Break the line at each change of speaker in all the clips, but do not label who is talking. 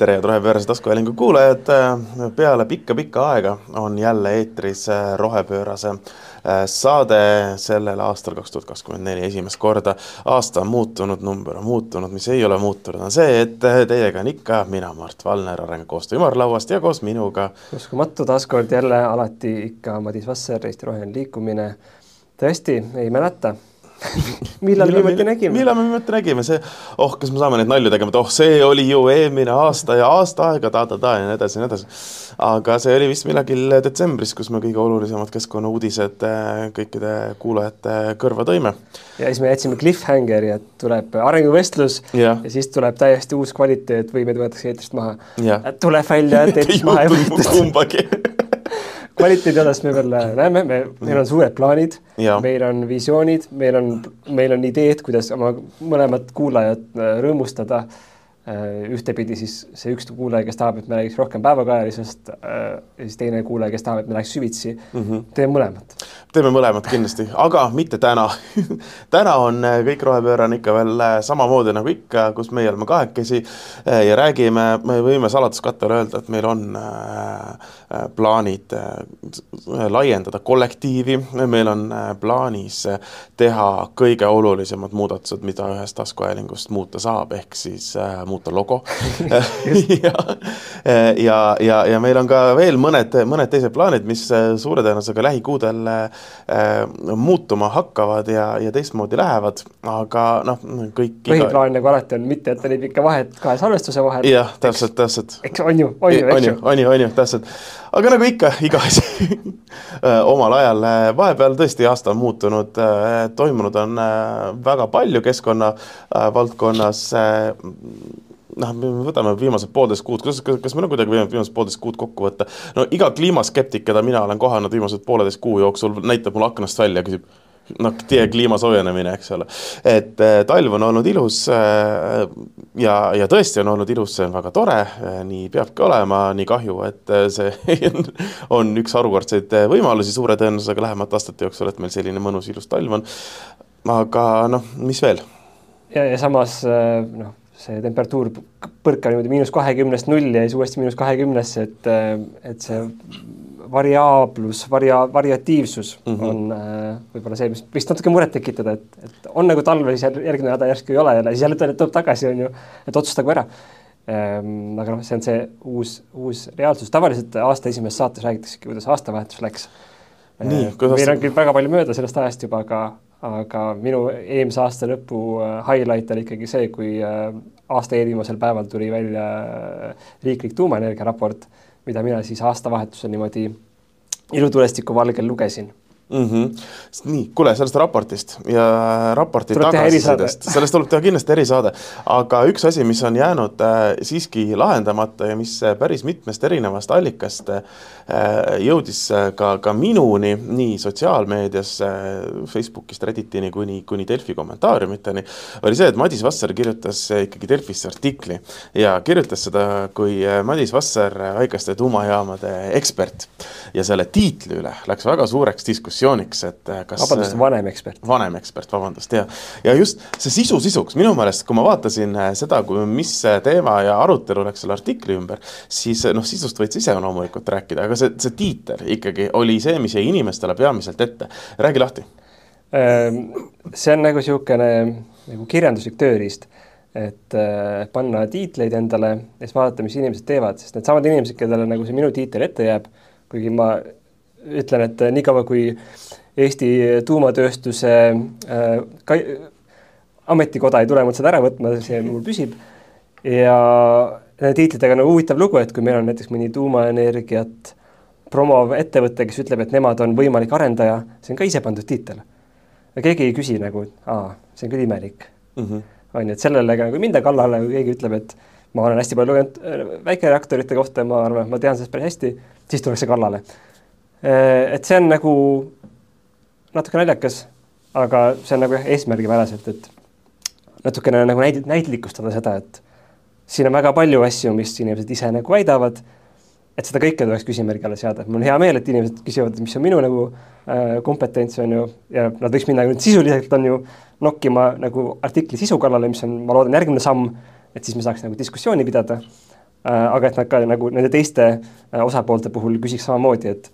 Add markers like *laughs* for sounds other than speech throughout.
tere, head Rohepöörase taskuhäälingu kuulajad. peale pikka-pikka aega on jälle eetris Rohepöörase äh, saade sellel aastal kaks tuhat kakskümmend neli esimest korda. aasta on muutunud, number on muutunud, mis ei ole muutunud, on see, et teiega on ikka mina, Mart Valner Arengukoostöö ümarlauast ja koos minuga.
uskumatu, taaskord jälle alati ikka Madis Vasser, Eesti Roheline Liikumine. tõesti, ei mäleta *laughs* millal me viimati nägime?
millal me viimati nägime, see, oh, kas me saame neid nalju tegema, et oh, see oli ju eelmine aasta ja aasta aega ta-ta-ta ja nii edasi ja nii edasi. aga see oli vist millalgi detsembris, kus me kõige olulisemad keskkonnauudised äh, kõikide kuulajate kõrva tõime.
ja siis me jätsime cliffhangeri, et tuleb arenguvestlus ja. ja siis tuleb täiesti uus kvaliteet või meid võetakse eetrist maha. tuleb välja, et eetrist *laughs* maha ei võetud.
kumbagi *laughs*
kvaliteedi osas me veel näeme, me, meil on suured plaanid, meil on visioonid, meil on, meil on ideed, kuidas oma mõlemat kuulajat äh, rõõmustada. Äh, ühtepidi siis see üks kuulaja, kes tahab, et me räägiks rohkem päevakajalisest äh, siis teine kuulaja, kes tahab, et me läheks süvitsi mm. -hmm. teeme mõlemat
teeme mõlemat kindlasti, aga mitte täna *laughs* täna on äh, kõik rohepöörane ikka veel samamoodi nagu ikka, kus meie oleme kahekesi ja räägime, me võime saladuskattele öelda, et meil on plaanid laiendada kollektiivi, meil on plaanis teha kõige olulisemad muudatused, mida ühest taskuhäälingust muuta saab, ehk siis muuta logo *laughs* *laughs* ja, ja, ja, ja meil on ka veel mõned, mõned teised plaanid, mis suure tõenäosusega lähikuudel Äh, muutuma hakkavad ja, ja teistmoodi lähevad, aga noh, kõik
põhiplaan iga... nagu alati on mitte jätta nii pikka vahet kahe salvestuse vahel.
jah, täpselt, täpselt.
eks on ju, on ju, eks
ju. on ju, on ju, täpselt. Aga nagu ikka, *laughs* iga asi äh, omal ajal, äh, vahepeal tõesti aasta on muutunud, toimunud on väga palju keskkonna valdkonnas noh, me võtame viimased poolteist kuud, kas, kas, meil on kuidagi võimalik viimased poolteist kuud kokku võtta? no iga kliimaskeptik, keda mina olen kohanud viimased pooleteist kuu jooksul, näitab mulle aknast välja, küsib noh, kliima soojenemine, eks ole. et äh, talv on olnud ilus äh, ja, ja tõesti on olnud ilus, see on väga tore äh,, nii peabki olema, nii kahju, et see *laughs* on üks harukordseid võimalusi suure tõenäosusega lähemate aastate jooksul, et meil selline mõnus ilus talv on. aga noh, mis veel?
ja, ja samas noh, see temperatuur põrkab niimoodi miinus kahekümnest nulli ja siis uuesti miinus kahekümnesse, et, et see variaablus, varia-, variatiivsus mm -hmm. on äh, võib-olla see, mis võiks natuke muret tekitada, et, et on nagu talv ja siis järgmine nädal järsku ei ole jälle, siis jälle tuleb tagasi, on ju, et otsustagu ära ehm,. aga noh, see on see uus, uus reaalsus, tavaliselt aasta esimeses saates räägitaksegi, kuidas aastavahetus läks. Ehm, kuidas... meil on küll väga palju mööda sellest ajast juba, aga aga minu eelmise aasta lõpu äh, highlight oli ikkagi see, kui äh, aasta eelviimasel päeval tuli välja äh, riiklik tuumaenergia raport, mida mina siis aastavahetusel niimoodi ilutulestiku valgel lugesin
mm. -hmm. nii, kuule sellest raportist ja raporti tagasisidest, sellest tuleb teha kindlasti erisaade, aga üks asi, mis on jäänud äh, siiski lahendamata ja mis äh, päris mitmest erinevast allikast äh, jõudis äh, ka, ka minuni nii sotsiaalmeedias äh,, Facebookist, Redditini kuni, kuni Delfi kommentaariumiteni, oli see, et Madis Vasser kirjutas ikkagi Delfisse artikli ja kirjutas seda kui äh, Madis Vasser, väikeste tuumajaamade ekspert ja selle tiitli üle läks väga suureks diskussiooniks et äh, kas
vabandust, vanem ekspert.
vanem ekspert, vabandust, ja, ja just see sisu sisuks, minu meelest, kui ma vaatasin äh, seda, kui, mis teema ja arutelu läks selle artikli ümber, siis noh, sisust võid sa ise loomulikult rääkida, aga see, see tiitel ikkagi oli see, mis jäi inimestele peamiselt ette. räägi lahti.
Ehm, see on nagu niisugune nagu kirjanduslik tööriist et äh, panna tiitleid endale ja siis vaadata, mis inimesed teevad, sest needsamad inimesed, kellele nagu see minu tiitel ette jääb, kuigi ma ütlen, et niikaua, kui Eesti tuumatööstuse äh, ka-, ametikoda ei tule mult seda ära võtma, see mul püsib. ja nende tiitlitega on nagu huvitav lugu, et kui meil on näiteks mõni tuumaenergiat promov ettevõte, kes ütleb, et nemad on võimalik arendaja, see on ka ise pandud tiitel. ja keegi ei küsi nagu, aa, see on küll imelik mm. -hmm. on ju, et sellele ka nagu ei minda kallale, kui keegi ütleb, et ma olen hästi palju lugenud äh, väikereaktorite kohta, ma arvan, et ma tean sellest päris hästi, siis tullakse kallale Äh, et see on nagu natuke naljakas, aga see on nagu jah, eesmärgipäraselt, et natukene nagu näid-, näitlikustada seda, et siin on väga palju asju, mis inimesed ise nagu väidavad, et seda kõike tuleks küsimärgi alla seada, et mul on hea meel, et inimesed küsivad, mis on minu nagu äh, kompetents, on ju, ja nad võiks minna nüüd sisuliselt, on ju, nokkima nagu artikli sisu kallale, mis on, ma loodan, järgmine samm, et siis me saaks nagu diskussiooni pidada aga et nad ka nagu nende teiste osapoolte puhul küsiks samamoodi, et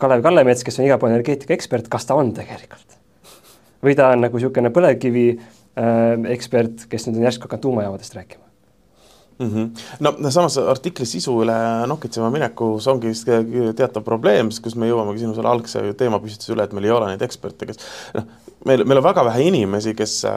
Kalev Kallemets, kes on igapäevane energeetika ekspert, kas ta on tegelikult? või ta on nagu niisugune põlevkivi äh, ekspert, kes nüüd on järsku hakanud tuumajaamadest rääkima?
Mm. -hmm. no samas artikli sisu üle nokitsema minekus ongi vist teatav probleem, kus me jõuamegi sinu selle algse teemapüstituse üle, et meil ei ole neid eksperte, kes noh, meil, meil on väga vähe inimesi, kes äh,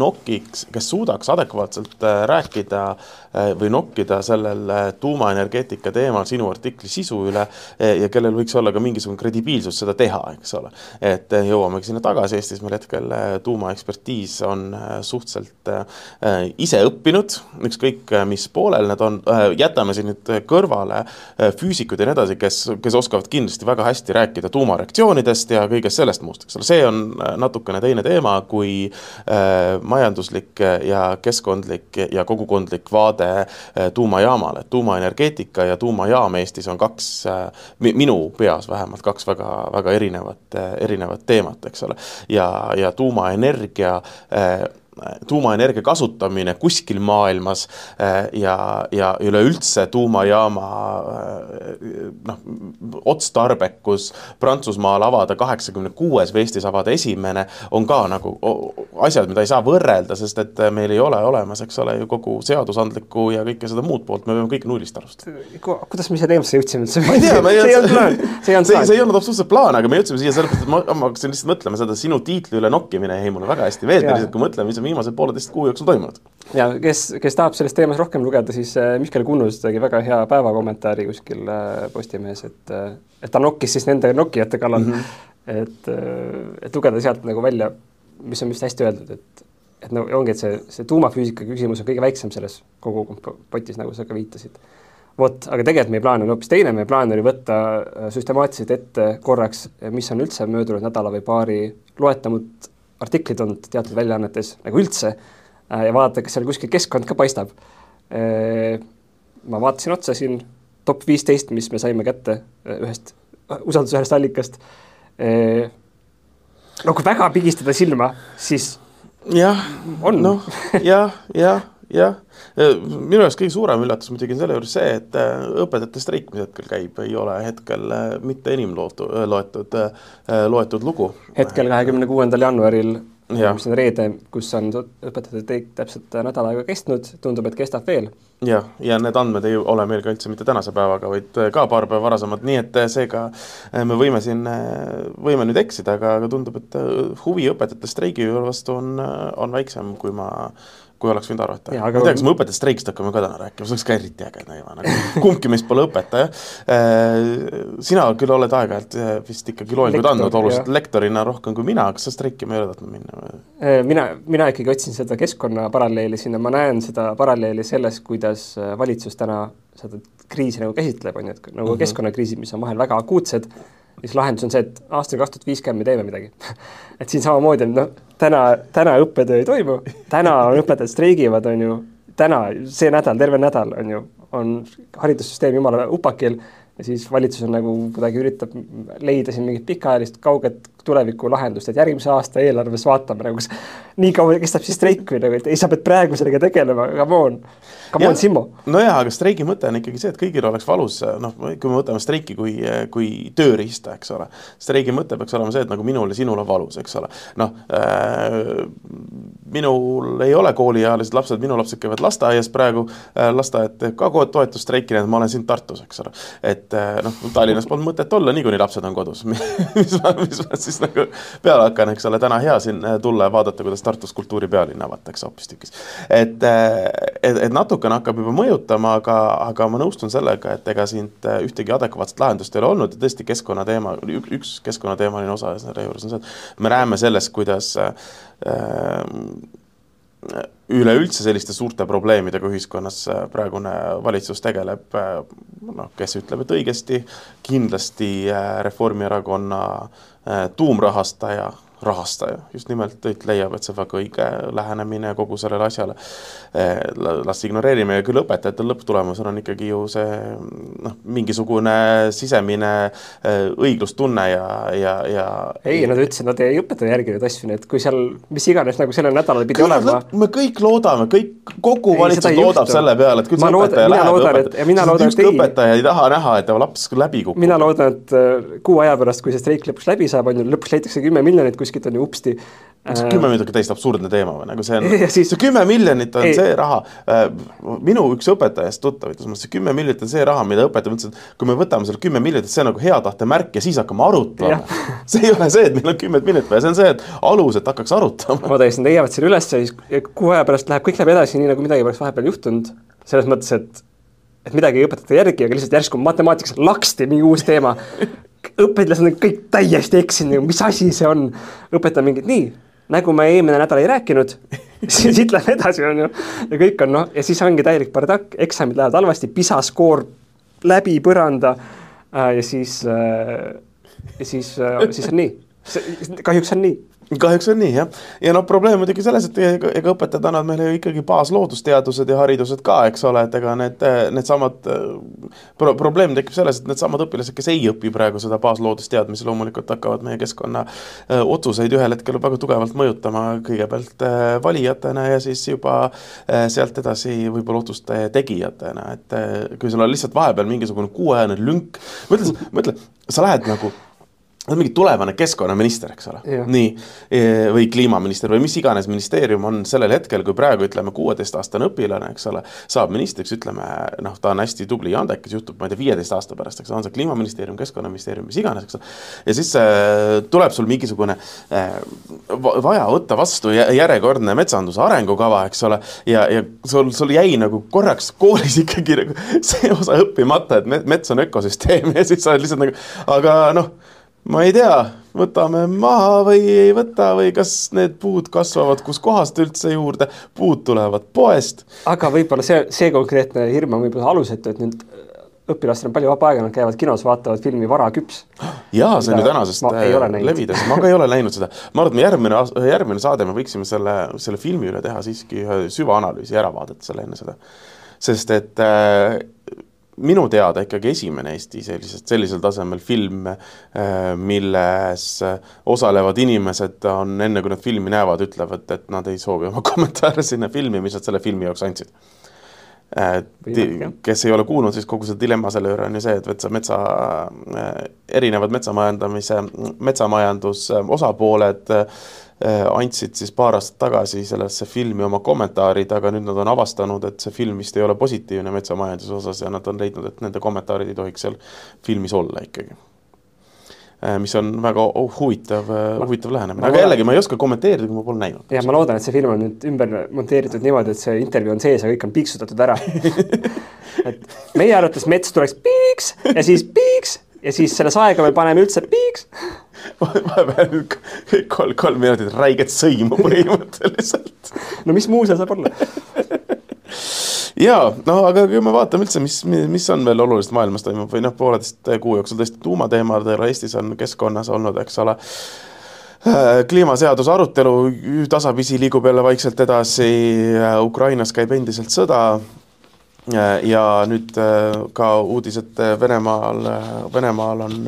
nokiks, kes suudaks adekvaatselt äh, rääkida äh, või nokkida sellel tuumaenergeetika teemal sinu artikli sisu üle ja kellel võiks olla ka mingisugune kredibiilsus seda teha, eks ole. et jõuamegi sinna tagasi, Eestis meil hetkel tuumaekspertiis on suhteliselt ise õppinud, ükskõik mis poolel nad on. Jätame siin nüüd kõrvale füüsikud ja nii edasi, kes, kes oskavad kindlasti väga hästi rääkida tuumareaktsioonidest ja kõigest sellest muust, eks ole, see see on äh, natukene teine teema kui äh, majanduslik ja keskkondlik ja kogukondlik vaade äh, tuumajaamale. tuumaenergeetika ja tuumajaam Eestis on kaks, minu peas vähemalt kaks väga, väga erinevat, erinevat teemat, eks ole. ja, ja tuumaenergia tuumaenergia kasutamine kuskil maailmas äh, ja, ja üleüldse tuumajaama äh, noh, otstarbekus Prantsusmaal avada kaheksakümne kuues või Eestis avada esimene, on ka nagu asjad, mida ei saa võrrelda, sest et meil ei ole olemas, eks ole, ju kogu seadusandlikku ja kõike seda muud poolt, me peame kõike nullist alustada.
kuidas me siia teemasse jõudsime üldse?
ma ei tea, *laughs*
see ei olnud plaan, *laughs*
see ei olnud plaan. see ei olnud absoluutselt plaan, aga me jõudsime siia sellepärast, et ma, ma hakkasin lihtsalt mõtlema seda sinu tiitli üle nokkimine jäi mulle väga hästi meelde, lihtsalt kui mõtleme, mis on viimased pooleteist kuu jooksul toimunud.
ja kes, kes tahab selles teemas rohkem lugeda, siis äh, Mihkel Kunnus tegi väga hea päevakommentaari kuskil äh, Postimehes, et äh, et ta nokkis siis nende nokkijate kallal mm, -hmm. et, et lugeda sealt nagu välja, mis on vist hästi öeldud, et et no ongi, et see, see tuumafüüsika küsimus on kõige väiksem selles kogu potis, nagu sa ka viitasid. vot, aga tegelikult meie plaan on hoopis teine, meie plaan oli võtta süstemaatiliselt ette korraks, mis on üldse möödunud nädala või paari loetamut artiklid olnud teatud väljaannetes nagu üldse äh, ja vaadata, kas seal kuskil keskkond ka paistab. Äh, ma vaatasin otsa siin top viisteist, mis me saime kätte äh, ühest usaldusväärsest allikast. no kui väga pigistada silma, siis
jah, noh, jah, jah jah, minu jaoks kõige suurem üllatus muidugi on selle juures see, et äh, õpetajate streik, mis hetkel käib, ei ole hetkel äh, mitte enim lootu, äh, loetud, loetud lugu.
hetkel kahekümne kuuendal jaanuaril, mis on reede, kus on õpetajate streik täpselt nädal aega kestnud, tundub, et kestab veel.
jah, ja need andmed ei ole meil ka üldse mitte tänase päevaga, vaid ka paar päeva varasemad, nii et seega me võime siin, võime nüüd eksida, aga, aga tundub, et huvi õpetajate streigi vastu on, on väiksem, kui ma kui oleks võinud arvata. ma ei tea, kas me õpetajate streigist hakkame ka täna rääkima, see oleks ka eriti äge näima, nagu *laughs* kumbki meist pole õpetaja. Äh, sina küll oled aeg-ajalt äh, vist ikkagi loenguid andnud oluliselt lektorina rohkem kui mina, kas sa streikima ei ole tahtnud minna?
Äh, mina, mina ikkagi otsin seda keskkonna paralleeli sinna, ma näen seda paralleeli selles, kuidas valitsus täna seda kriisi nagu käsitleb, on ju, et nagu mm -hmm. keskkonnakriisid, mis on vahel väga akuutsed siis lahendus on see, et aastal kaks tuhat viiskümmend me teeme midagi. *laughs* Et siin samamoodi, et noh, täna, täna õppetöö ei toimu, täna on *laughs* õpetajad streigivad, on ju, täna, see nädal, terve nädal on ju, on haridussüsteem jumala upakil ja siis valitsus on nagu kuidagi üritab leida siin mingit pikaajalist kauget tulevikulahendust, et järgmise aasta eelarves vaatame nagu, kas nii kaua kestab siis streik või nagu, et ei, sa pead praegu sellega tegelema, come on Come on, Simmo.
nojah, aga streigi mõte on ikkagi see, et kõigil oleks valus, noh, kui me võtame streiki kui, kui tööriista, eks ole. streigi mõte peaks olema see, et nagu minul ja sinul on valus, eks ole. noh äh,, minul ei ole kooliealised lapsed, minu lapsed käivad lasteaias praegu äh,, lasteaed teeb ka toetusstreiki, nii et ma olen siin Tartus, eks ole. et äh, noh, Tallinnas polnud mõtet olla, niikuinii lapsed on kodus *laughs* mis ma, mis ma siis nagu peale hakkan, eks ole, täna hea siin äh, tulla ja vaadata, kuidas Tartus kultuuripealinna avatakse hoopistükkis. et, äh, et, et natuke natukene hakkab juba mõjutama, aga, aga ma nõustun sellega, et ega siin äh, ühtegi adekvaatset lahendust ei ole olnud ja tõesti keskkonnateema, üks keskkonnateemaline osa selle juures on see, et me näeme sellest, kuidas äh, üleüldse selliste suurte probleemidega ühiskonnas äh, praegune valitsus tegeleb, noh, kes ütleb, et õigesti, kindlasti Reformierakonna tuumrahastaja rahastaja just nimelt leiab, et see väga õige lähenemine kogu sellele asjale. Eh, las ignoreerime ja küll õpetajatel lõpptulemusena on ikkagi ju see noh, mingisugune sisemine eh, õiglustunne ja, ja, ja
ei, nad ütlesid, nad ei õpeta järgi neid asju, nii et kui seal mis iganes nagu sellel nädalal pidi küll olema.
me kõik loodame, kõik, kogu valitsus loodab selle peale, et küll see õpetaja
läheb õpetajaks.
ükski õpetaja ei taha näha, et tema laps läbi kukub.
mina loodan, et äh, kuu aja pärast, kui see streik lõpuks läbi saab, on ju, lõpuks leitakse kümme miljonit kuskilt on ju upsti
see kümme miljonit on täiesti absurdne teema või nagu see on, *laughs* siis... see kümme miljonit on ei. see raha äh,, minu üks õpetajast tuttav ütles mulle, see kümme miljonit on see raha, mida õpetaja mõtles, et kui me võtame selle kümme miljonit, see on nagu hea tahte märk ja siis hakkame arutama. *laughs* see ei ole see, et meil on kümmet miljonit vaja, see on see, et alus, et hakkaks arutama.
ma täiesti, nad leiavad selle üles ja siis kuu aja pärast läheb, kõik läheb edasi, nii nagu midagi poleks vahepeal juhtunud. selles mõttes, et et midagi ei õpetata järgi, aga lihtsalt järsku matemaatikas laksti mingi uus teema õpilased on kõik täiesti eksinud, mis asi see on. õpetaja mingit, nii, nagu me eelmine nädal ei rääkinud *laughs* siis siit läheb edasi, on ju. ja kõik on noh, ja siis ongi täielik bardakk, eksamid lähevad halvasti, PISA skoor läbi põranda. Äh, ja siis, äh, ja siis, äh, siis on nii, kahjuks on nii
kahjuks on nii jah, ja noh, probleem muidugi selles, et ega, ega õpetajad annavad meile ju ikkagi baasloodusteadused ja haridused ka, eks ole, et ega need, needsamad pro,, probleem tekib selles, et needsamad õpilased, kes ei õpi praegu seda baasloodusteadmisi, loomulikult hakkavad meie keskkonna öö, otsuseid ühel hetkel väga tugevalt mõjutama, kõigepealt öö, valijatena ja siis juba öö, sealt edasi võib-olla otsuste tegijatena, et kui sul on lihtsalt vahepeal mingisugune kuuajane lünk, mõtle, mõtle, sa lähed nagu mingi tulevane keskkonnaminister, eks ole, nii, e, või kliimaminister või mis iganes ministeerium on sellel hetkel, kui praegu ütleme, kuueteistaastane õpilane, eks ole, saab ministriks, ütleme noh, ta on hästi tubli ja andekas, juhtub, ma ei tea, viieteist aasta pärast, eks ole, on see kliimaministeerium, keskkonnaministeerium, mis iganes, eks ole. ja siis äh, tuleb sul mingisugune äh, vaja võtta vastu järjekordne metsanduse arengukava, eks ole, ja, ja sul, sul jäi nagu korraks koolis ikkagi nagu see osa õppimata, et mets on ökosüsteem *laughs* ja siis sa oled lihtsalt nagu, aga noh ma ei tea, võtame maha või ei võta või kas need puud kasvavad kuskohast üldse juurde, puud tulevad poest.
aga võib-olla see, see konkreetne hirm on võib-olla alusetu, et nüüd õpilastel on palju vaba aega, nad käivad kinos, vaatavad filmi Vara küps.
jaa, see on ju tänasest äh, levides, ma ka ei ole näinud seda. ma arvan, et me järgmine, järgmine saade me võiksime selle, selle filmi üle teha siiski ühe süvaanalüüsi, järavaadete selle enne seda. sest et äh, minu teada ikkagi esimene Eesti sellisest, sellisel tasemel film, äh, milles osalevad inimesed on enne, kui nad filmi näevad, ütlevad, et nad ei soovi oma *laughs* kommentaare sinna filmi, mis nad selle filmi jaoks andsid. Äh, kes ei ole kuulnud, siis kogu see dilemma selle juurde on ju see, et metsa, metsa, äh, erinevad metsamajandamise, metsamajandus osapooled Äh, andsid siis paar aastat tagasi sellesse filmi oma kommentaarid, aga nüüd nad on avastanud, et see film vist ei ole positiivne metsamajanduse osas ja nad on leidnud, et nende kommentaarid ei tohiks seal filmis olla ikkagi. Äh, mis on väga huvitav, äh, huvitav lähenemine, aga jällegi ma ei oska kommenteerida, kui ma pole näinud.
jah, ma loodan, et see film on nüüd ümber monteeritud niimoodi, et see intervjuu on sees ja kõik on piiksutatud ära *laughs* et meie arvates mets tuleks piiks ja siis piiks ja siis selle saega me paneme üldse piiks *laughs*
vahepeal kolm, kolm minutit räiget sõimu *laughs* põhimõtteliselt.
no mis muu see saab olla? *laughs*
ja no aga kui me vaatame üldse, mis, mis on veel olulist maailmas toimub või noh, pooleteist kuu jooksul tõesti tuumateemadel Eestis on keskkonnas olnud, eks ole äh, kliimaseaduse arutelu tasapisi liigub jälle vaikselt edasi, äh, Ukrainas käib endiselt sõda, ja nüüd ka uudised Venemaal, Venemaal on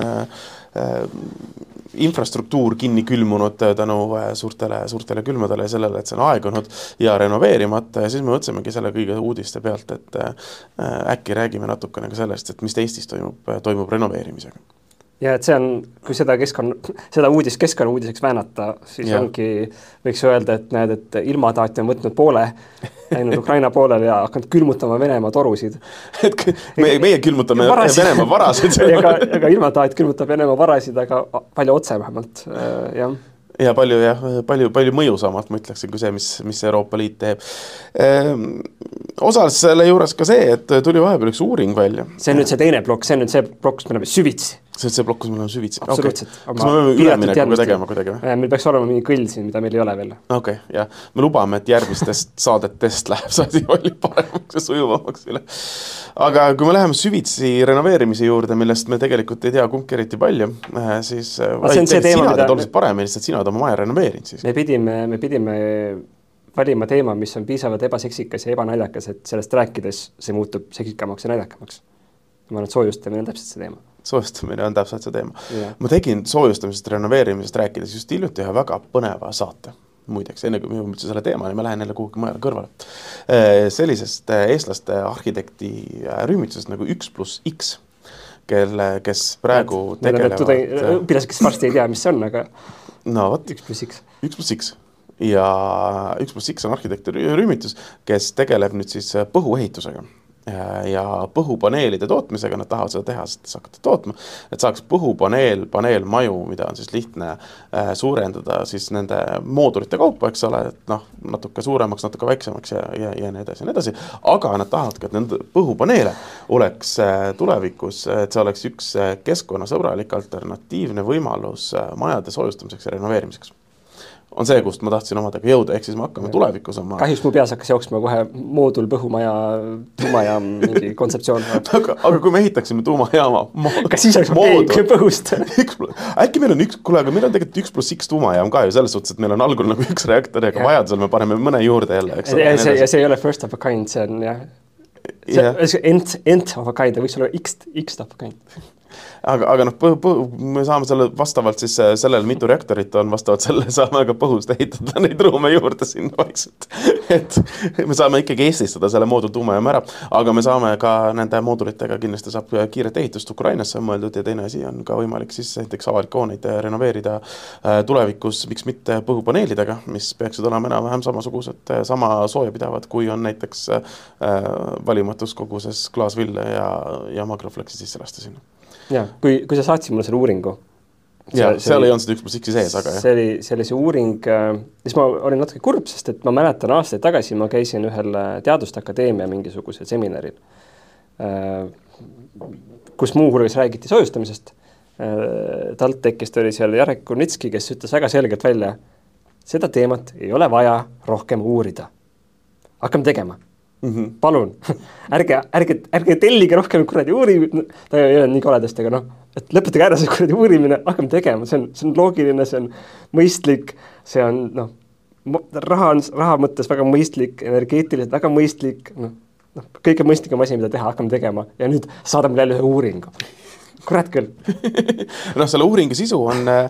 infrastruktuur kinni külmunud tänu äh, suurtele, suurtele külmadele ja sellele, et see on aegunud ja renoveerimata. Ja siis me mõtlesimegi selle kõige uudiste pealt, et äh, äkki räägime natukene ka sellest, et mis Eestis toimub, toimub renoveerimisega
ja et see on, kui seda keskkonna, seda uudist keskkonnauudiseks väänata, siis ja. ongi, võiks öelda, et näed, et ilmataat on võtnud poole, läinud Ukraina poolele ja hakanud külmutama Venemaa torusid. *laughs*
et meie, meie külmutame varasid. Venemaa varasid *laughs*
ega, ega ilmataat külmutab Venemaa varasid, aga palju otse vähemalt, äh, jah
ja palju jah, palju, palju mõjusamalt ma ütleksin, kui see, mis, mis Euroopa Liit teeb ehm,. osales selle juures ka see, et tuli vahepeal üks uuring välja.
see on nüüd see teine plokk, see on nüüd see plokk, kus me läheme süvitsi
see on see plokk, kus me oleme süvitsi.
absoluutselt
okay.. kas me peame üleminekuga tegema kuidagi või?
meil peaks olema mingi kõll siin, mida meil ei ole veel.
okei okay,, jah. me lubame, et järgmistest *laughs* saadetest läheb see asi palju paremaks ja sujuvamaks üle. aga kui me läheme süvitsi renoveerimise juurde, millest me tegelikult ei tea kumbki eriti palju, äh, siis
äh, see on see teema,
mida oluliselt paremini, lihtsalt sina oled oma maja renoveerinud siis.
me pidime, me pidime valima teema, mis on piisavalt ebaseksikas ja ebanaljakas, et sellest rääkides see muutub seksikamaks ja naljakamaks. ma arvan, et soojustamine on täpselt see teema
soojustamine on täpselt see teema yeah.. ma tegin soojustamisest, renoveerimisest rääkides just hiljuti ühe väga põneva saate muideks, enne kui me jõuame üldse selle teemani, ma lähen jälle kuhugi mujale kõrvale. Äh, sellisest äh, eestlaste arhitekti äh, rühmitusest nagu Üks pluss X, kelle, kes praegu
et, tegelevad õpilased, kes varsti ei tea, mis see on, aga
no vot.
üks pluss X.
üks pluss X ja üks pluss X on arhitekti rühmitus, kes tegeleb nüüd siis põhuehitusega ja põhupaneelide tootmisega, nad tahavad seda tehastes hakata tootma, et saaks põhupaneel, paneelmaju, mida on siis lihtne äh, suurendada siis nende moodulite kaupa, eks ole, et noh, natuke suuremaks, natuke väiksemaks ja, ja, ja nii edasi ja nii edasi, aga nad tahavadki, et nende põhupaneele oleks äh, tulevikus, et see oleks üks äh, keskkonnasõbralik alternatiivne võimalus majade soojustamiseks ja renoveerimiseks on see, kust ma tahtsin omadega jõuda, ehk siis me hakkame tulevikus oma
kahjuks mu peas hakkas jooksma kohe moodul, põhumaja, tuumajaam, mingi *laughs* kontseptsioon.
Aga, aga kui me ehitaksime tuumajaama *laughs*
kas siis oleks okei põhust? *laughs*
Äkki meil on üks, kuule, aga meil on tegelikult üks pluss X tuumajaam ka ju selles suhtes, et meil on algul nagu üks reaktor ja ka vajadusel me paneme mõne juurde jälle, eks
ole. ja see, ja see ei ole first of a kind, see on jah, see yeah. nth, nth of a kind, võiks olla X, X of a kind
aga, aga noh, me saame selle vastavalt siis äh, sellele, mitu reaktorit on, vastavalt sellele *laughs* saame ka põhust ehitada *laughs* neid ruume juurde sinna vaikselt. *laughs* et me saame ikkagi eestistada selle moodultuumajaama ära, aga me saame ka nende moodulitega kindlasti saab kiiret ehitust Ukrainasse on mõeldud ja teine asi on ka võimalik siis näiteks avalikke hooneid renoveerida äh, tulevikus, miks mitte põhupaneelidega, mis peaksid olema enam-vähem samasugused, äh, sama soojapidavad, kui on näiteks valimatus koguses klaasville ja, ja makrofleksi sisse lasta sinna
kui, kui sa saatsid mulle selle uuringu.
jaa, seal ei olnud seda üks pluss X-i sees, aga jah.
see oli, see oli see uuring äh,, siis ma olin natuke kurb, sest et ma mäletan aastaid tagasi ma käisin ühel äh, Teaduste Akadeemia mingisugusel seminaril äh,, kus muuhulgas räägiti soojustamisest. TalTechist oli seal Jarek Kurnitski, kes ütles väga selgelt välja, seda teemat ei ole vaja rohkem uurida. hakkame tegema mm. -hmm. palun *laughs* ärge, ärge, ärge tellige rohkem kuradi uurimine, ta ei öelnud nii koledasti, aga noh, et lõpetage ära see kuradi uurimine, hakkame tegema, see on, see on loogiline, see on mõistlik, see on noh, raha on raha mõttes väga mõistlik, energeetiliselt väga mõistlik, noh, noh, kõige mõistlikum asi, mida teha, hakkame tegema ja nüüd saadame jälle ühe uuringu kurat küll *laughs*
noh, selle uuringu sisu on, äh,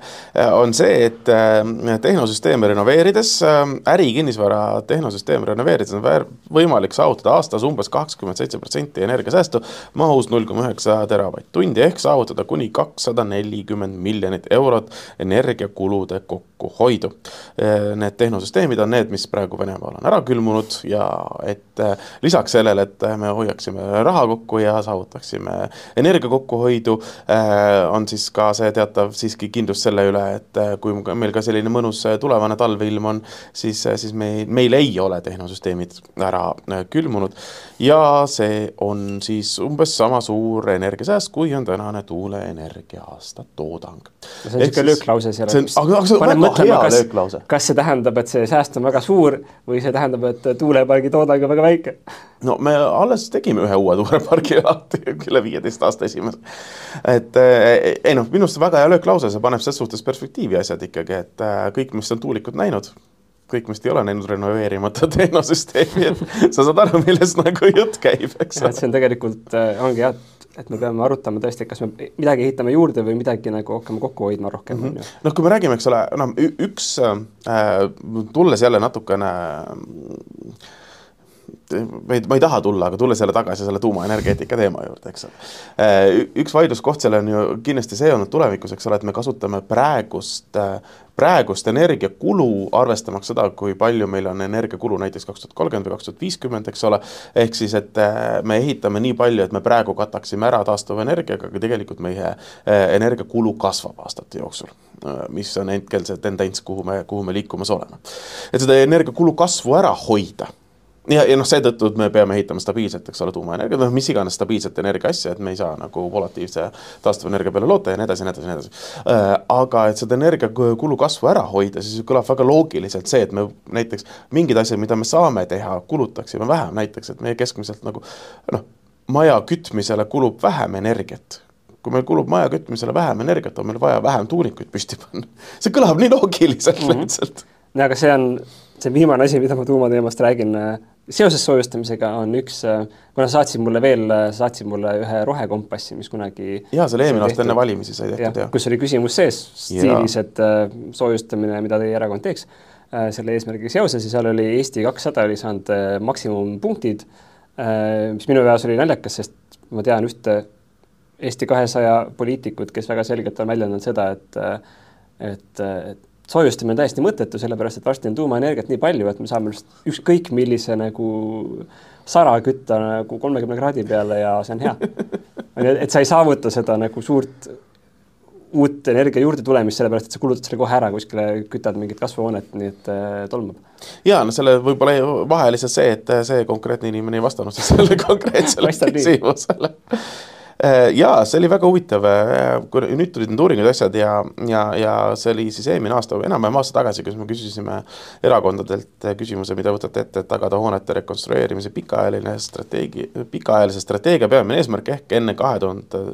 on see, et äh, tehnosüsteeme renoveerides, äh, ärikinnisvara tehnosüsteeme renoveerides on võimalik saavutada aastas umbes kakskümmend seitse protsenti energiasäästu mahus null koma üheksa teravatt-tundi ehk saavutada kuni kakssada nelikümmend miljonit eurot energiakulude kokkuhoidu. Need tehnosüsteemid on need, mis praegu Venemaal on ära külmunud ja et lisaks sellele, et me hoiaksime raha kokku ja saavutaksime energia kokkuhoidu, on siis ka see teatav siiski kindlus selle üle, et äh, kui meil ka selline mõnus äh, tulevane talveilm on, siis, siis meil, meil ei ole tehnosüsteemid ära külmunud ja see on siis umbes sama suur energiasääst, kui on tänane tuuleenergia aastatoodang.
see on niisugune lööklause seal.
aga, aga see on väga hea lööklause.
kas see tähendab, et see sääst on väga suur või see tähendab, et tuulepargi toodang on väga väike?
No me alles tegime ühe uue tuulepargi *laughs* lahti üle viieteist aasta esimese. et eh, ei noh, minu arust väga hea lööklause, see paneb selles suhtes perspektiivi asjad ikkagi, et eh, kõik, mis on tuulikud näinud, kõik vist ei ole näinud renoveerimata *laughs* tehnosüsteemi, et sa saad aru, millest nagu jutt käib, eks
ole. see on tegelikult, eh, ongi jah, et me peame arutama tõesti, kas me midagi ehitame juurde või midagi nagu hakkame kokku hoidma rohkem mm. -hmm.
noh, kui me räägime, eks ole, noh, üks äh,, tulles jälle natukene äh, ma ei, ma ei taha tulla, aga tulles jälle tagasi selle tuumaenergeetika teema juurde, eks ole. Äh, üks vaidluskoht seal on ju kindlasti see olnud tulevikus, eks ole, et me kasutame praegust, praegust energiakulu, arvestamaks seda, kui palju meil on energiakulu näiteks kaks tuhat kolmkümmend või kaks tuhat viiskümmend, eks ole. ehk siis, et äh, me ehitame nii palju, et me praegu kataksime ära taastuvenergiaga, aga tegelikult meie äh, energiakulu kasvab aastate jooksul. mis on hetkel see tendents, kuhu me, kuhu me liikumas oleme. et seda energiakulu kasvu ära hoida ja, ja noh, seetõttu me peame ehitama stabiilset, eks ole, tuumaenergia, noh, mis iganes stabiilset energia asja, et me ei saa nagu volatiivse taastuvenergia peale loota ja nii edasi nii edasi nii edasi. Äh, aga et seda energiakulu kasvu ära hoida, siis kõlab väga loogiliselt see, et me näiteks mingid asjad, mida me saame teha, kulutaksime vähem, näiteks et meie keskmiselt nagu noh, maja kütmisele kulub vähem energiat kui meil kulub maja kütmisele vähem energiat, on meil vaja vähem tuulikuid püsti panna. see kõlab nii loogiliselt mm -hmm. lihtsalt.
no aga see on see viimane asi, mida ma tuumateemast räägin, äh, seoses soojustamisega on üks, äh, kuna sa saatsid mulle veel, äh, saatsid mulle ühe rohekompassi, mis kunagi
jaa, see oli eelmine aasta enne valimisi sai tehtud, jah.
kus oli küsimus sees stiilis, et soojustamine, mida teie erakond teeks selle eesmärgiga seoses ja seal oli Eesti kakssada oli saanud maksimumpunktid, mis minu jaoks oli naljakas, sest ma tean ühte Eesti kahesaja poliitikut, kes väga selgelt on väljendanud seda, et et, et soojustamine on täiesti mõttetu, sellepärast et varsti on tuumaenergiat nii palju, et me saame ükskõik millise nagu sara kütta nagu kolmekümne kraadi peale ja see on hea. et sa ei saavuta seda nagu suurt uut energia juurde tulemist, sellepärast et sa kulutad selle kohe ära kuskile, kütad mingit kasvuhoonet, nii et äh, tolmab.
ja no selle võib-olla vahe lihtsalt see, et see konkreetne inimene ei vastanud sellele konkreetsele küsimusele Äh, jaa, see oli väga huvitav, äh, kui nüüd tulid need uuringud, asjad ja, ja, ja see oli siis eelmine aasta, enam-vähem aasta tagasi, kus me küsisime erakondadelt küsimuse, mida võtate ette, et tagada hoonete rekonstrueerimise pikaajaline strateegi-, pikaajalise strateegia peamine eesmärk ehk enne kahe tuhande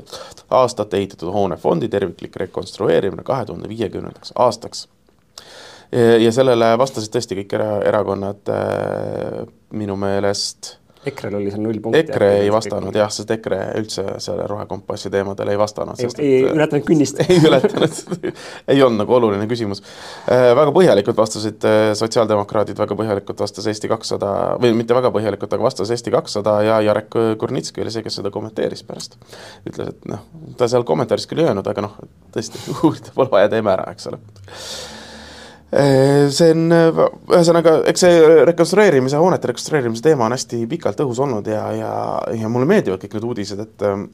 aastat ehitatud hoonefondi terviklik rekonstrueerimine kahe tuhande viiekümnendaks aastaks. Ja sellele vastasid tõesti kõik era, erakonnad äh, minu meelest
EKRE-l oli seal null punkti.
EKRE ei vastanud jah, sest EKRE üldse selle rohekompassi teemadel ei vastanud.
ei, ei äh, ületanud künnist *laughs*
ei ületanud ei olnud nagu oluline küsimus äh,. väga põhjalikult vastasid äh, sotsiaaldemokraadid, väga põhjalikult vastas Eesti kakssada, või mitte väga põhjalikult, aga vastas Eesti kakssada ja Jarek Kurnitski oli see, kes seda kommenteeris pärast. ütles, et noh, ta seal kommentaaris küll ei öelnud, aga noh, tõesti, *laughs* pole vaja, teeme ära, eks ole see on, ühesõnaga, eks see rekonstrueerimise, hoonete rekonstrueerimise teema on hästi pikalt õhus olnud ja, ja, ja mulle meeldivad kõik need uudised, et ähm,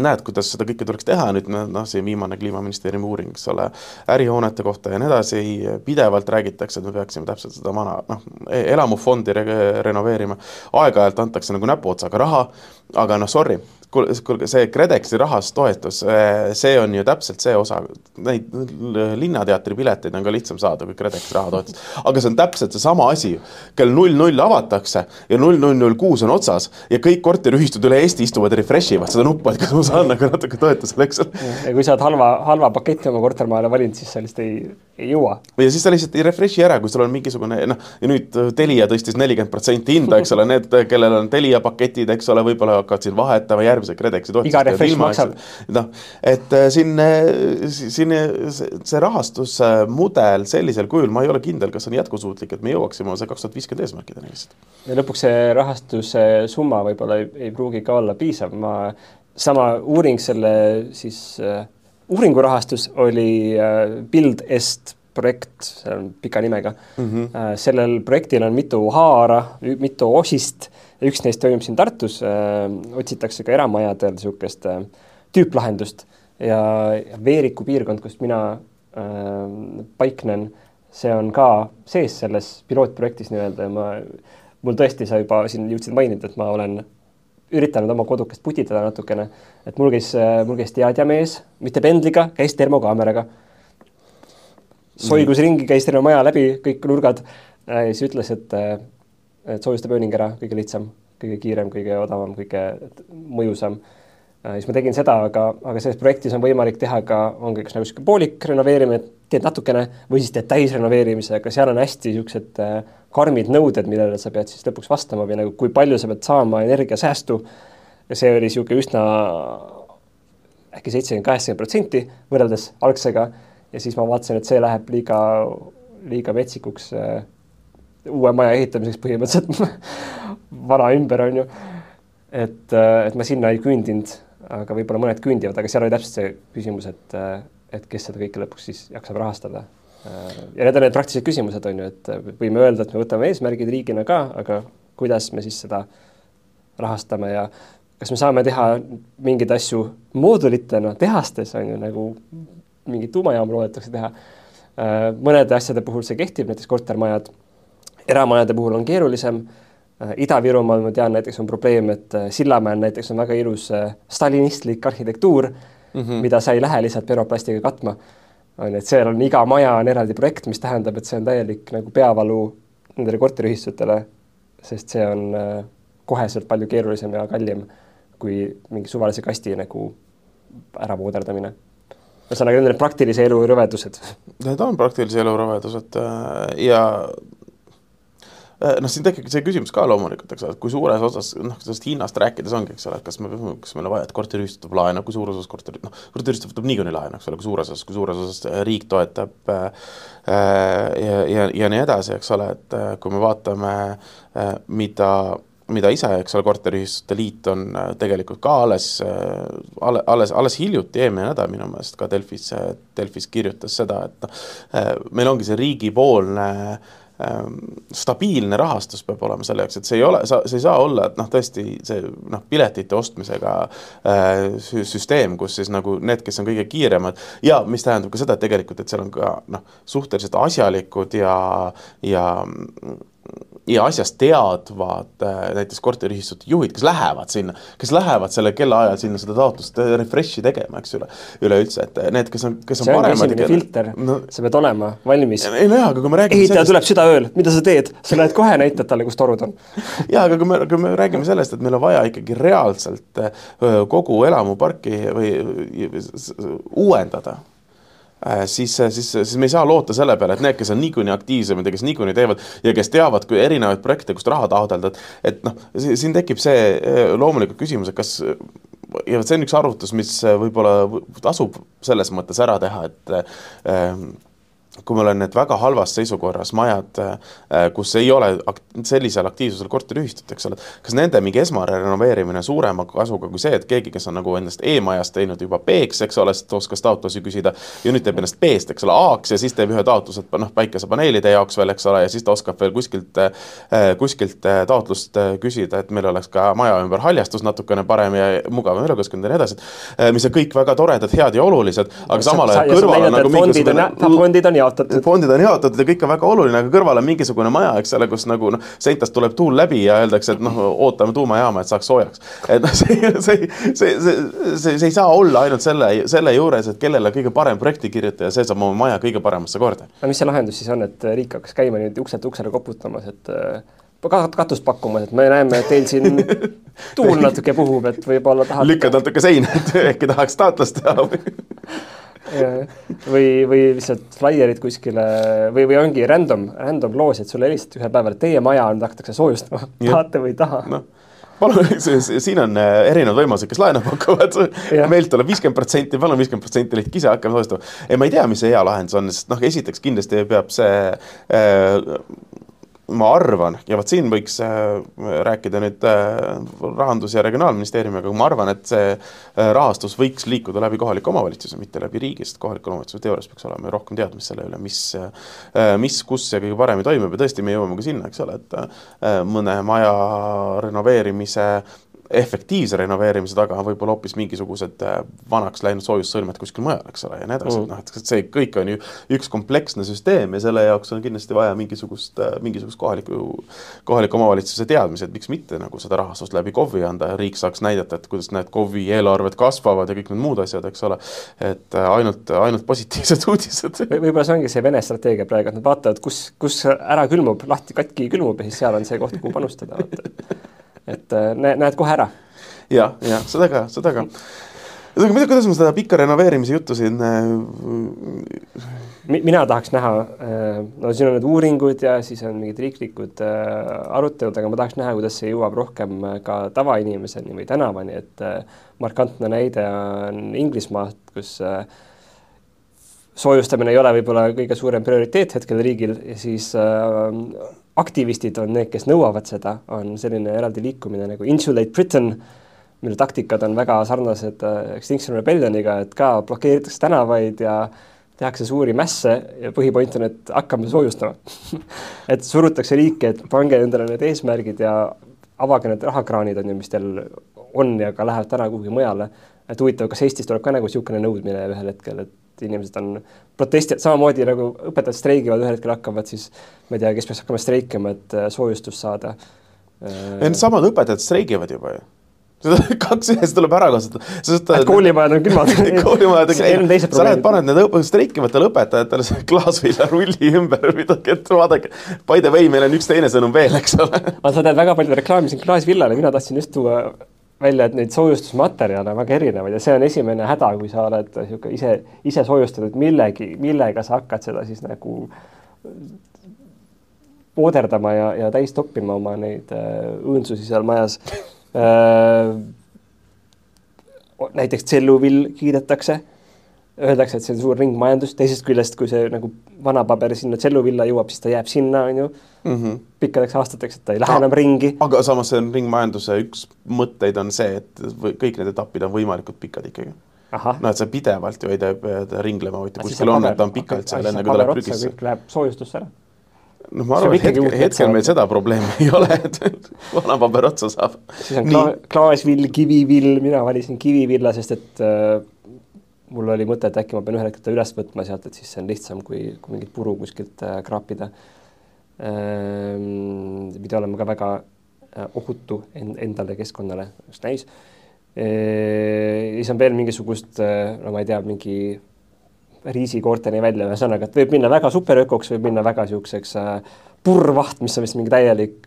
näed, kuidas seda kõike tuleks teha, nüüd noh, see viimane Kliimaministeeriumi uuring, eks ole, ärihoonete kohta ja nii edasi, pidevalt räägitakse, et me peaksime täpselt seda vana noh, e-, elamufondi re renoveerima, aeg-ajalt antakse nagu näpuotsaga raha, aga noh, sorry kuule, kuulge, see KredExi rahast toetus, eh, see on ju täpselt see osa, neid Linnateatri pileteid on ka lihtsam saada kui KredExi rahatoetus. aga see on täpselt seesama asi, kell null null avatakse ja null null null kuus on otsas ja kõik korteriühistud üle Eesti istuvad ja refresh ivad seda nuppu, et kas ma saan nagu natuke toetusele, eks ole.
ja kui sa oled halva, halva paketi oma kortermajale valinud, siis sa lihtsalt ei, ei jõua.
ja siis sa lihtsalt ei refresh'i ära, kui sul on mingisugune noh, ja nüüd Telia tõstis nelikümmend protsenti hinda, eks ole, need, kellel on Telia paketid, eks ole, võib-olla hakkavad siin vahetama järgmine järgmise KredExi toetuse. noh, et äh, siin, äh, siin see rahastusmudel sellisel kujul, ma ei ole kindel, kas on jätkusuutlik, et me jõuaksime see kaks tuhat viiskümmend eesmärkideni lihtsalt.
ja lõpuks see rahastuse summa võib-olla ei, ei pruugi ka olla piisav, ma, sama uuring selle siis uh, uuringu rahastus oli uh, Build Est projekt, see on pika nimega mm. -hmm. sellel projektil on mitu haara, mitu osist ja üks neist toimub siin Tartus äh,, otsitakse ka eramajadel niisugust äh, tüüplahendust ja, Veeriku piirkond, kust mina äh, paiknen, see on ka sees selles pilootprojektis nii-öelda ja ma, mul tõesti, sa juba siin jõudsid mainida, et ma olen üritanud oma kodukest putitada natukene, et mul käis, mul käis teadjamees, mitte pendliga, käis termokaameraga. soigus ringi, käis terve maja läbi, kõik nurgad ja siis ütles, et et soojustab ööning ära, kõige lihtsam, kõige kiirem, kõige odavam, kõige mõjusam. Äh, siis ma tegin seda, aga, aga selles projektis on võimalik teha ka, ongi kas nagu niisugune poolik renoveerimine, teed natukene või siis teed täisrenoveerimise, aga seal on hästi niisugused äh, karmid nõuded, millele sa pead siis lõpuks vastama või nagu kui palju sa pead saama energiasäästu. ja see oli niisugune üsna äkki seitsekümmend, kaheksakümmend protsenti võrreldes algsega ja siis ma vaatasin, et see läheb liiga, liiga metsikuks äh, uue maja ehitamiseks põhimõtteliselt *laughs* vana ümber, on ju. et, äh, et ma sinna ei küündиnud, aga võib-olla mõned küündivad, aga seal oli täpselt see küsimus, et, äh, et kes seda kõike lõpuks siis jaksab rahastada. Äh, ja need on need praktilised küsimused, on ju, et võime öelda, et me võtame eesmärgid riigina ka, aga kuidas me siis seda rahastame ja kas me saame teha mingeid asju moodulitena tehastes, on ju, nagu mingit tuumajaama loodetakse teha. mõnede asjade puhul see kehtib, näiteks kortermajad eramajade puhul on keerulisem, Ida-Virumaal ma tean näiteks on probleem, et Sillamäel näiteks on väga ilus stalinistlik arhitektuur mm, -hmm. mida sa ei lähe lihtsalt peroplastiga katma. on ju, et seal on iga maja on eraldi projekt, mis tähendab, et see on täielik nagu peavalu nendele korteriühistutele, sest see on koheselt palju keerulisem ja kallim kui mingi suvalise kasti nagu ära vooderdamine ühesõnaga, need on praktilise elu rõvedused.
Need on praktilise elu rõvedused ja Äh, noh, siin tekib see küsimus ka loomulikult, eks ole, et kui suures osas noh, sellest hinnast rääkides ongi, eks ole, et kas me, kas meil on vaja, et korteriühistu võtab laenu, kui suures osas korteri, noh, korteriühistu võtab niikuinii laenu, eks ole, kui suures osas, kui suures osas äh, riik toetab äh, ja, ja, ja nii edasi, eks ole, et äh, kui me vaatame äh,, mida mida ise, eks ole, Korteriühistute Liit on tegelikult ka alles, alles, alles, hiljuti, eelmine nädal minu meelest ka Delfis, Delfis kirjutas seda, et noh, meil ongi see riigipoolne äh, stabiilne rahastus peab olema selle jaoks, et see ei ole, sa, see ei saa olla, et noh, tõesti see noh, piletite ostmisega äh, süsteem, kus siis nagu need, kes on kõige kiiremad ja mis tähendab ka seda, et tegelikult, et seal on ka noh, suhteliselt asjalikud ja, ja ja asjast teadvad äh, näiteks korteriühistute juhid, kes lähevad sinna, kes lähevad sellel kellaajal sinna seda taotlust äh, refresh'i tegema, eks üle, üleüldse, et äh, need, kes on, kes on
see
paremad.
filter no,, sa pead olema valmis.
ei nojah, aga kui me räägime
ehitaja sellest... tuleb südaööl, mida sa teed, sa lähed kohe näitad talle, kus torud on. *laughs*
jaa, aga kui me, kui me räägime sellest, et meil on vaja ikkagi reaalselt kogu elamuparki või uuendada siis, äh, siis, siis me ei saa loota selle peale, et need, kes on niikuinii aktiivsemad ja kes niikuinii teevad ja kes teavad, kui erinevaid projekte, kust raha taotleda, et et noh, siin tekib see äh, loomulikult küsimus, et kas ja see on üks arvutus, mis võib-olla tasub selles mõttes ära teha, et äh, kui meil on need väga halvas seisukorras majad, äh, kus ei ole ak sellisel aktiivsusel korteriühistut, eks ole, kas nende mingi esmarenoveerimine suurema kasuga kui see, et keegi, kes on nagu endast E-majast teinud juba B-ks, eks ole, sest oskas taotlusi küsida ja nüüd teeb ennast B-st, eks ole, A-ks ja siis teeb ühe taotluse, noh, päikesepaneelide jaoks veel, eks ole, ja siis ta oskab veel kuskilt, äh, kuskilt äh, taotlust küsida, et meil oleks ka maja ümber haljastus natukene parem ja mugavam elukeskkond ja nii edasi, mis on kõik väga toredad, head ja olulised, aga samal ajal kõrval on nagu mingisugune
fondid on jaotatud.
fondid on jaotatud ja kõik on väga oluline, aga kõrval on mingisugune maja, eks ole, kus nagu noh, seintast tuleb tuul läbi ja öeldakse, et noh, ootame tuumajaama, et saaks soojaks. et noh, see, see, see, see, see, see ei saa olla ainult selle, selle juures, et kellele kõige parem projektikirjutaja, see saab oma maja kõige paremasse korda.
aga mis see lahendus siis on, et riik hakkas käima niimoodi ukselt uksele koputamas, et äh, katust pakkumas, et me näeme, et teil siin tuul *laughs* natuke puhub, et võib-olla tahate.
lükkad natuke seina, et äkki tahaks taotlust teha *laughs*
või, või lihtsalt flaierid kuskile või, või ongi random, random loos, et sulle helistatakse ühel päeval, teie maja on, hakatakse soojustama, tahate või ei taha. No
palun, siin on äh, erinevad võimalused, kes laenu pakuvad, meilt tuleb viiskümmend protsenti, palun viiskümmend protsenti lihtsalt ise hakkame soojustama. ei, ma ei tea, mis see hea lahendus on, sest noh, esiteks kindlasti peab see äh, ma arvan, ja vot siin võiks äh, rääkida nüüd äh, Rahandus- ja Regionaalministeeriumiga, aga ma arvan, et see äh, rahastus võiks liikuda läbi kohaliku omavalitsuse, mitte läbi riigi, sest kohalikul omavalitsusel teoorias peaks olema rohkem teadmist selle üle, mis, mis, kus ja kõige paremini toimub ja tõesti, me jõuame ka sinna, eks ole, et mõne maja renoveerimise efektiivse renoveerimise taga on võib-olla hoopis mingisugused äh, vanaks läinud soojussõlmed kuskil mujal, eks ole, ja nii edasi mm., et noh, et see kõik on ju üks kompleksne süsteem ja selle jaoks on kindlasti vaja mingisugust, äh, mingisugust kohaliku, kohaliku omavalitsuse teadmisi, et miks mitte nagu seda rahastust läbi KOV-i anda ja riik saaks näidata, et kuidas need KOV-i eelarved kasvavad ja kõik need muud asjad, eks ole, et äh, ainult, ainult positiivsed *laughs* uudised
v. võib-olla see ongi see Vene strateegia praegu, et nad vaatavad, kus, kus ära külmub, lahti katki külmub ja siis seal on see koht, kuhu panustada *laughs* et äh, näed kohe ära
ja,. jah, seda ka, seda ka. ühesõnaga, mida, kuidas ma seda pikka renoveerimise juttu siin äh,
mina tahaks näha, äh, no siin on need uuringud ja siis on mingid riiklikud arutelud, aga ma tahaks näha, kuidas see jõuab rohkem ka tavainimeseni või tänavani, et markantne näide on Inglismaalt, kus soojustamine ei ole võib-olla kõige suurem prioriteet hetkel riigil siis aktivistid on need, kes nõuavad seda, on selline eraldi liikumine nagu Insulate Britain, mille taktikad on väga sarnased äh, Extinction Rebellioniga, et ka blokeeritakse tänavaid ja tehakse suuri mässe ja põhipoint on, et hakkame soojustama *laughs* et surutakse riiki, et pange endale need eesmärgid ja avage need rahakraanid, on ju, mis teil on ja ka lähevad täna kuhugi mujale. et huvitav, kas Eestis tuleb ka nagu niisugune nõudmine ühel hetkel, et et inimesed on protestijad, samamoodi nagu õpetajad streigivad, ühel hetkel hakkavad siis, ma ei tea, kes peaks hakkama streikima, et äh, soojustust saada.
Needsamad õpetajad streigivad juba ju. Seda *laughs* kaks ühes tuleb ära kasutada,
sest et koolimajad on külmad. *laughs*
Koolimajad on külmad, sa lähed, paned need streikivatele õpetajatele see klaasviljarulli ümber midagi, et vaadake, by the way, meil on üks teine sõnum veel, eks ole.
aga sa tead väga palju reklaami siin klaasvillale, mina tahtsin just tuua välja, et neid soojustusmaterjale on väga erinevaid ja see on esimene häda, kui sa oled niisugune ise, ise soojustatud millegi, millega sa hakkad seda siis nagu pooderdama ja, ja täis toppima oma neid äh, õõnsusi seal majas. *laughs* Äh, näiteks tselluvill kiidetakse, öeldakse, et see on suur ringmajandus, teisest küljest, kui see nagu vana paber sinna tselluvilla jõuab, siis ta jääb sinna, on ju mm -hmm., pikkadeks aastateks, et ta ei lähe enam ringi.
aga samas see on ringmajanduse üks mõtteid on see, et kõik need etapid on võimalikult pikad ikkagi. no et sa pidevalt ju ei pea ringlema, vaid kuskil on, et ta on pikalt seal, enne kui ta läheb prügisse.
läheb soojustusse ära
noh, ma arvan, et hetkel, hetkel meil seda probleemi ei ole, et *laughs* vana paber otsa saab.
siis on kla klaasvill, kivivill, mina valisin kivivilla, sest et äh, mul oli mõte, et äkki ma pean ühel hetkel ta üles võtma sealt, et siis see on lihtsam, kui, kui mingit puru kuskilt äh, kraapida ähm,. pidi olema ka väga äh, ohutu end, endale, keskkonnale, just näis äh,. siis on veel mingisugust äh,, no ma ei tea, mingi riisikoorteni välja, ühesõnaga, et võib minna väga superökoks, võib minna väga niisuguseks äh, purrvaht, mis on vist mingi täielik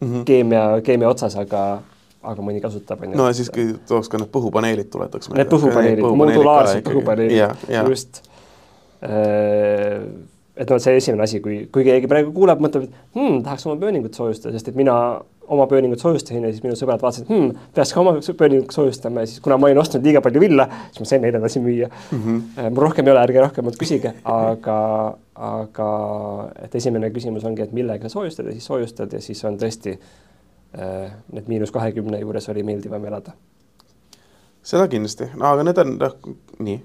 mm -hmm. keemia, keemia otsas, aga aga mõni kasutab, on
ju. no ja siis tooks ka need põhupaneelid, tuletaks.
Need põhupaneelid, modulaarsed põhupaneelid, just. Äh, et noh, see esimene asi, kui, kui keegi praegu kuuleb, mõtleb, et hmm, tahaks oma pööningut soojustada, sest et mina oma pööningut soojustasin ja siis minu sõbrad vaatasid, et hmm, peaks ka oma pööningut soojustama ja siis kuna ma olin ostnud liiga palju villa, siis ma sain neile edasi müüa mm. -hmm. mul rohkem ei ole, ärge rohkem küsige, aga, aga et esimene küsimus ongi, et millega soojustad ja siis soojustad ja siis on tõesti need miinus kahekümne juures oli meeldivam elada.
seda kindlasti, no aga need on noh, nii.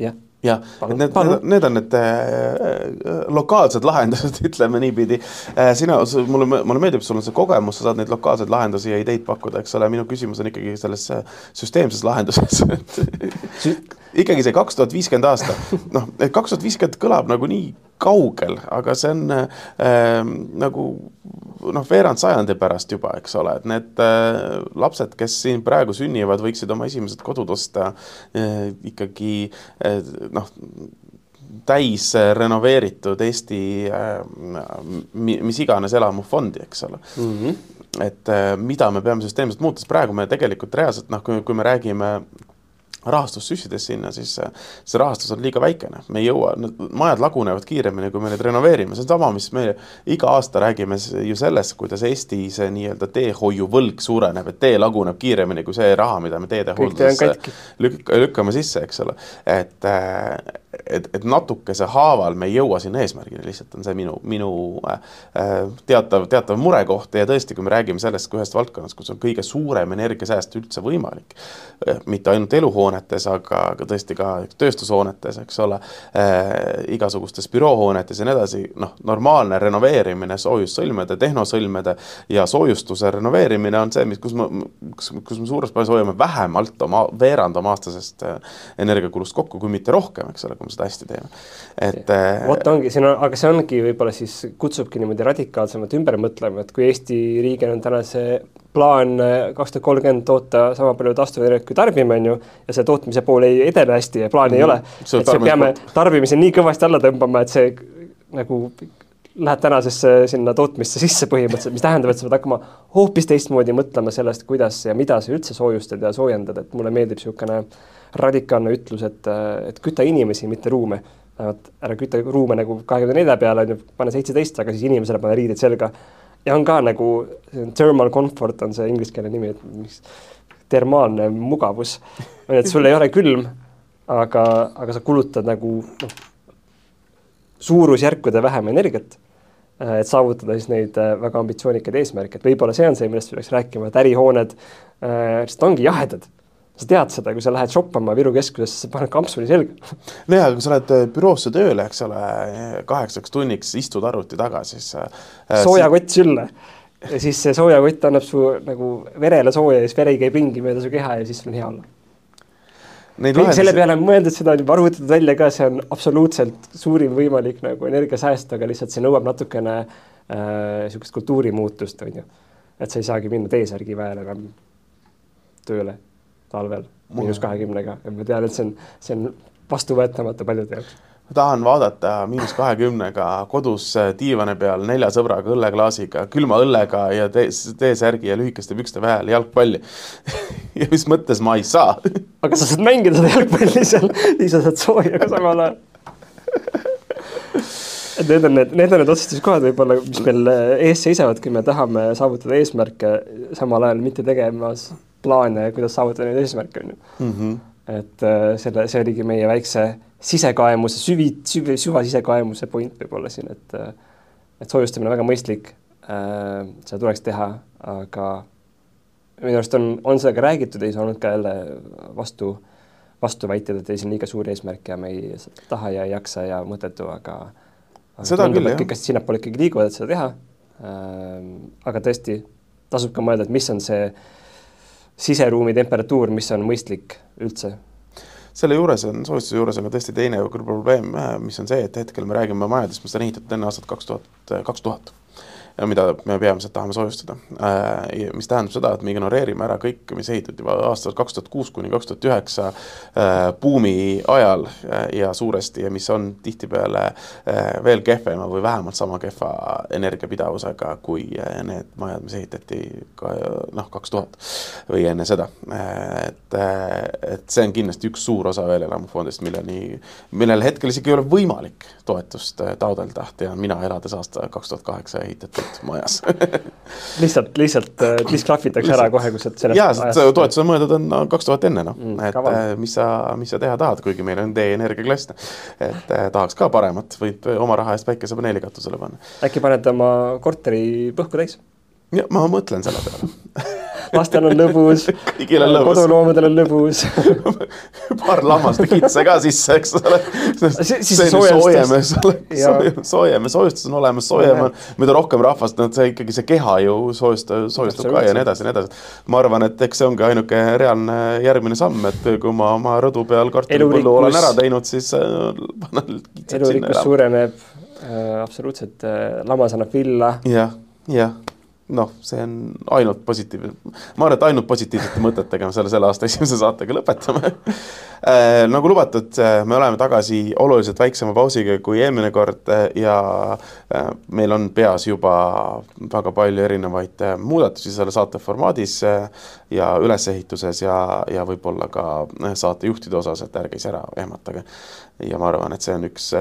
jah
jah, et need, need, need on need äh, lokaalsed lahendused, *laughs* ütleme niipidi äh,. sina, mulle, mulle meeldib, sul on see kogemus, sa saad neid lokaalseid lahendusi ja ideid pakkuda, eks ole, minu küsimus on ikkagi selles äh, süsteemses lahenduses *laughs* ikkagi see kaks tuhat viiskümmend aasta, noh, kaks tuhat viiskümmend kõlab nagu nii kaugel, aga see on äh, nagu noh, veerand sajandi pärast juba, eks ole, et need äh, lapsed, kes siin praegu sünnivad, võiksid oma esimesed kodud osta äh, ikkagi äh, noh, täis renoveeritud Eesti mis iganes elamufondi, eks ole mm. -hmm et mida me peame süsteemselt muutma, sest praegu me tegelikult reaalselt noh, kui, kui me räägime rahastust süstides sinna, siis see rahastus on liiga väikene, me ei jõua, majad lagunevad kiiremini, kui me neid renoveerime, see on sama, mis me iga aasta räägime ju sellest, kuidas Eesti see nii-öelda teehoiuvõlg suureneb, et tee laguneb kiiremini kui see raha, mida me teedehooldusesse lük lükkame sisse, eks ole. et, et, et natukese haaval me ei jõua sinna eesmärgini, lihtsalt on see minu, minu äh, teatav, teatav murekoht ja tõesti, kui me räägime sellest kui ühest valdkonnast, kus on kõige suurem energiasääst üldse võimalik, mitte ainult eluhoone, hoonetes, aga, aga tõesti ka tööstushoonetes, eks ole äh,, igasugustes büroohoonetes ja nii edasi, noh, normaalne renoveerimine, soojussõlmede, tehnosõlmede ja soojustuse renoveerimine on see, mis, kus me, kus, kus me suures plaanis hoiame vähemalt oma, veerand oma aastasest äh, energiakulust kokku, kui mitte rohkem, eks ole, kui me seda hästi teeme. et
äh, vot ongi, siin on, aga see ongi võib-olla siis kutsubki niimoodi radikaalsemalt ümber mõtlema, et kui Eesti riigil on täna see plaan äh, kaks tuhat kolmkümmend toota sama palju taastuvenergiat kui tarbime, on ju, ja see tootmise pool ei edene hästi ja plaani mm -hmm. ei ole. et see peame tarbimise nii kõvasti alla tõmbama, et see nagu läheb tänasesse sinna tootmisse sisse põhimõtteliselt, mis tähendab, et sa pead hakkama hoopis teistmoodi mõtlema sellest, kuidas ja mida sa üldse soojustad ja soojendad, et mulle meeldib niisugune radikaalne ütlus, et, et küta inimesi, mitte ruume. vähemalt ära küta ruume nagu kahekümne nelja peale, on ju, pane seitseteist, aga siis inimesele pane riided selga ja on ka nagu thermal comfort on see ingliskeelne nimi, et mis termaalne mugavus. et sul ei ole külm, aga, aga sa kulutad nagu noh, suurusjärkude vähem energiat, et saavutada siis neid äh, väga ambitsioonikaid eesmärke, et võib-olla see on see, millest peaks rääkima, et ärihooned äh, lihtsalt ongi jahedad sa tead seda, kui sa lähed shoppama Viru keskusesse, sa paned kampsuni selga. *laughs*
nojah, kui sa lähed äh, büroosse tööle, eks ole, kaheksaks tunniks istud arvuti taga, siis äh,
soojakott sülle ja siis see soojakott annab su nagu verele sooja ja siis veri käib ringi mööda su keha ja siis on hea olla. Lahendus... selle peale on mõeldud, seda on juba arvutatud välja ka, see on absoluutselt suurim võimalik nagu energiasääst, aga lihtsalt see nõuab natukene niisugust äh, kultuurimuutust, on ju. et sa ei saagi minna T-särgi väel enam tööle talvel miinus kahekümnega ja ma tean, et see on, see on vastuvõetamatu paljude jaoks
tahan vaadata miinus kahekümnega kodus diivani peal nelja sõbraga õlleklaasiga, külma õllega ja T-särgi ja lühikeste pükste vahel jalgpalli *laughs* ja mis mõttes ma ei saa? *laughs*
Aga sa saad mängida seda jalgpalli seal, siis sa saad sooja ka samal ajal. Et need on need, need on need otsustuskohad võib-olla, mis meil ees seisavad, kui me tahame saavutada eesmärke, samal ajal mitte tegemas plaane, kuidas saavutada neid eesmärke, on ju. Et äh, selle, see oligi meie väikse sisekaemuse, süvi, süvi, süvasisekaemuse point võib-olla siin, et et soojustamine on väga mõistlik äh,, seda tuleks teha, aga minu arust on, on sellega räägitud, ei saanud ka jälle vastu, vastuväited, et ei, see on liiga suur eesmärk ja me ei taha ja ei jaksa ja mõttetu, aga aga seda tundub, et kõik asjad sinnapoole ikkagi liiguvad, et seda teha äh,. aga tõesti, tasub ka mõelda, et mis on see siseruumi temperatuur, mis on mõistlik üldse?
Selle juures on, soojustuse juures on ka tõesti teine probleem, mis on see, et hetkel me räägime majadest, mis on ehitatud enne aastat kaks tuhat, kaks tuhat mida me peamiselt tahame soojustada. Äh, mis tähendab seda, et me ignoreerime ära kõik, mis ehitati aastal kaks tuhat kuus kuni kaks tuhat üheksa äh, buumi ajal äh, ja suuresti ja mis on tihtipeale veel kehvema või vähemalt sama kehva energiapidavusega kui need majad, mis ehitati ka noh, kaks tuhat või enne seda. et, et see on kindlasti üks suur osa veel elamufondist, milleni, millel hetkel isegi ei ole võimalik toetust taotleda, tean mina, elades aasta kaks tuhat kaheksa ehitatud lihtsalt majas *laughs*
lihtsalt, lihtsalt äh, disklahvitakse ära kohe, kui sa
sellest jaa, see toetus on on kaks tuhat enne, noh mm,. et kaval. Äh, mis sa, mis sa teha tahad, kuigi meil on D-Energia klass, et eh, tahaks ka paremat, võib oma raha eest päikesepaneeli katusele panna.
äkki paned oma korteri põhku täis?
jah, ma mõtlen selle peale *laughs*
lastel on lõbus, koduloomadel on lõbus. *laughs*
Paar lammast ja kitse ka sisse, eks ole.
soojem,
soojem, soojustus. on olemas, soojem on, mida rohkem rahvast, no see ikkagi see keha ju soojustab, soojustab ka ja nii edasi ja nii edus. ma arvan, et eks see ongi ainuke reaalne järgmine samm, et kui ma oma rõdu peal kartulipõllu olen ära teinud, siis äh, panen
kitsed sinna. elurikkus suureneb äh,, absoluutselt äh,, lammas annab villa.
jah, jah noh, see on ainult positiivne, ma arvan, et ainult positiivsete mõtetega me selle, selle aasta esimese saatega lõpetame *laughs* äh, nagu lubatud, äh, me oleme tagasi oluliselt väiksema pausiga kui eelmine kord äh, ja meil on peas juba väga palju erinevaid muudatusi selle saate formaadis ja ülesehituses ja, ja võib-olla ka saatejuhtide osas, et ärge ise ära ehmatage. ja ma arvan, et see on üks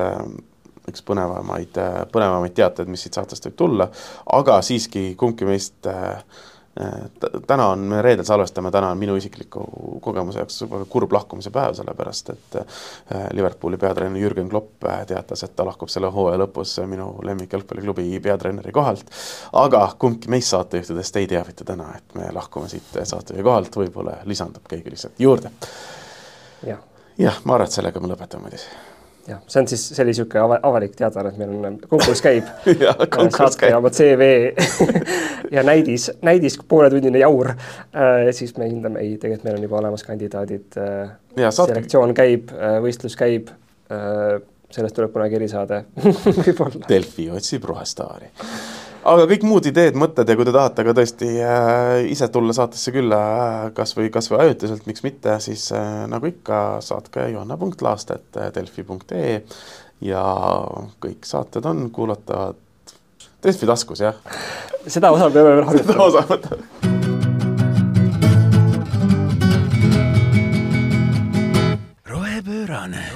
üks põnevamaid, põnevamaid teateid, mis siit saatest võib tulla, aga siiski kumbki meist äh, täna on, me reedel salvestame, täna on minu isikliku kogemuse jaoks väga kurb lahkumise päev, sellepärast et äh, Liverpooli peatreener Jürgen Klopp äh, teatas, et ta lahkub selle hooaja lõpus minu lemmikjalgpalliklubi peatreeneri kohalt. aga kumbki meist saatejuhtidest ei teavita täna, et me lahkume siit saatejuhi kohalt, võib-olla lisandub keegi lihtsalt juurde. jah ja,, ma arvan, et sellega me lõpetame muidugi
jah, see on siis, see oli niisugune ava, avalik teadaanne, et meil on konkurss käib *laughs*
saatke
oma CV *laughs* ja näidis, näidis pooletunnine jaur äh,. siis me hindame, ei, tegelikult meil on juba olemas kandidaadid äh,. selektsioon käib äh,, võistlus käib äh,. sellest tuleb kunagi erisaade *laughs* võib-olla.
Delfi otsib rohestaari aga kõik muud ideed, mõtted ja kui te tahate ka tõesti äh, ise tulla saatesse külla äh, kas või, kas või ajutiselt, miks mitte, siis äh, nagu ikka, saatke johanna.laastet.delfi.ee ja kõik saated on kuulatavad Delfi taskus, jah.
seda osa peame veel harjutama.
seda osa võtame. rohepöörane.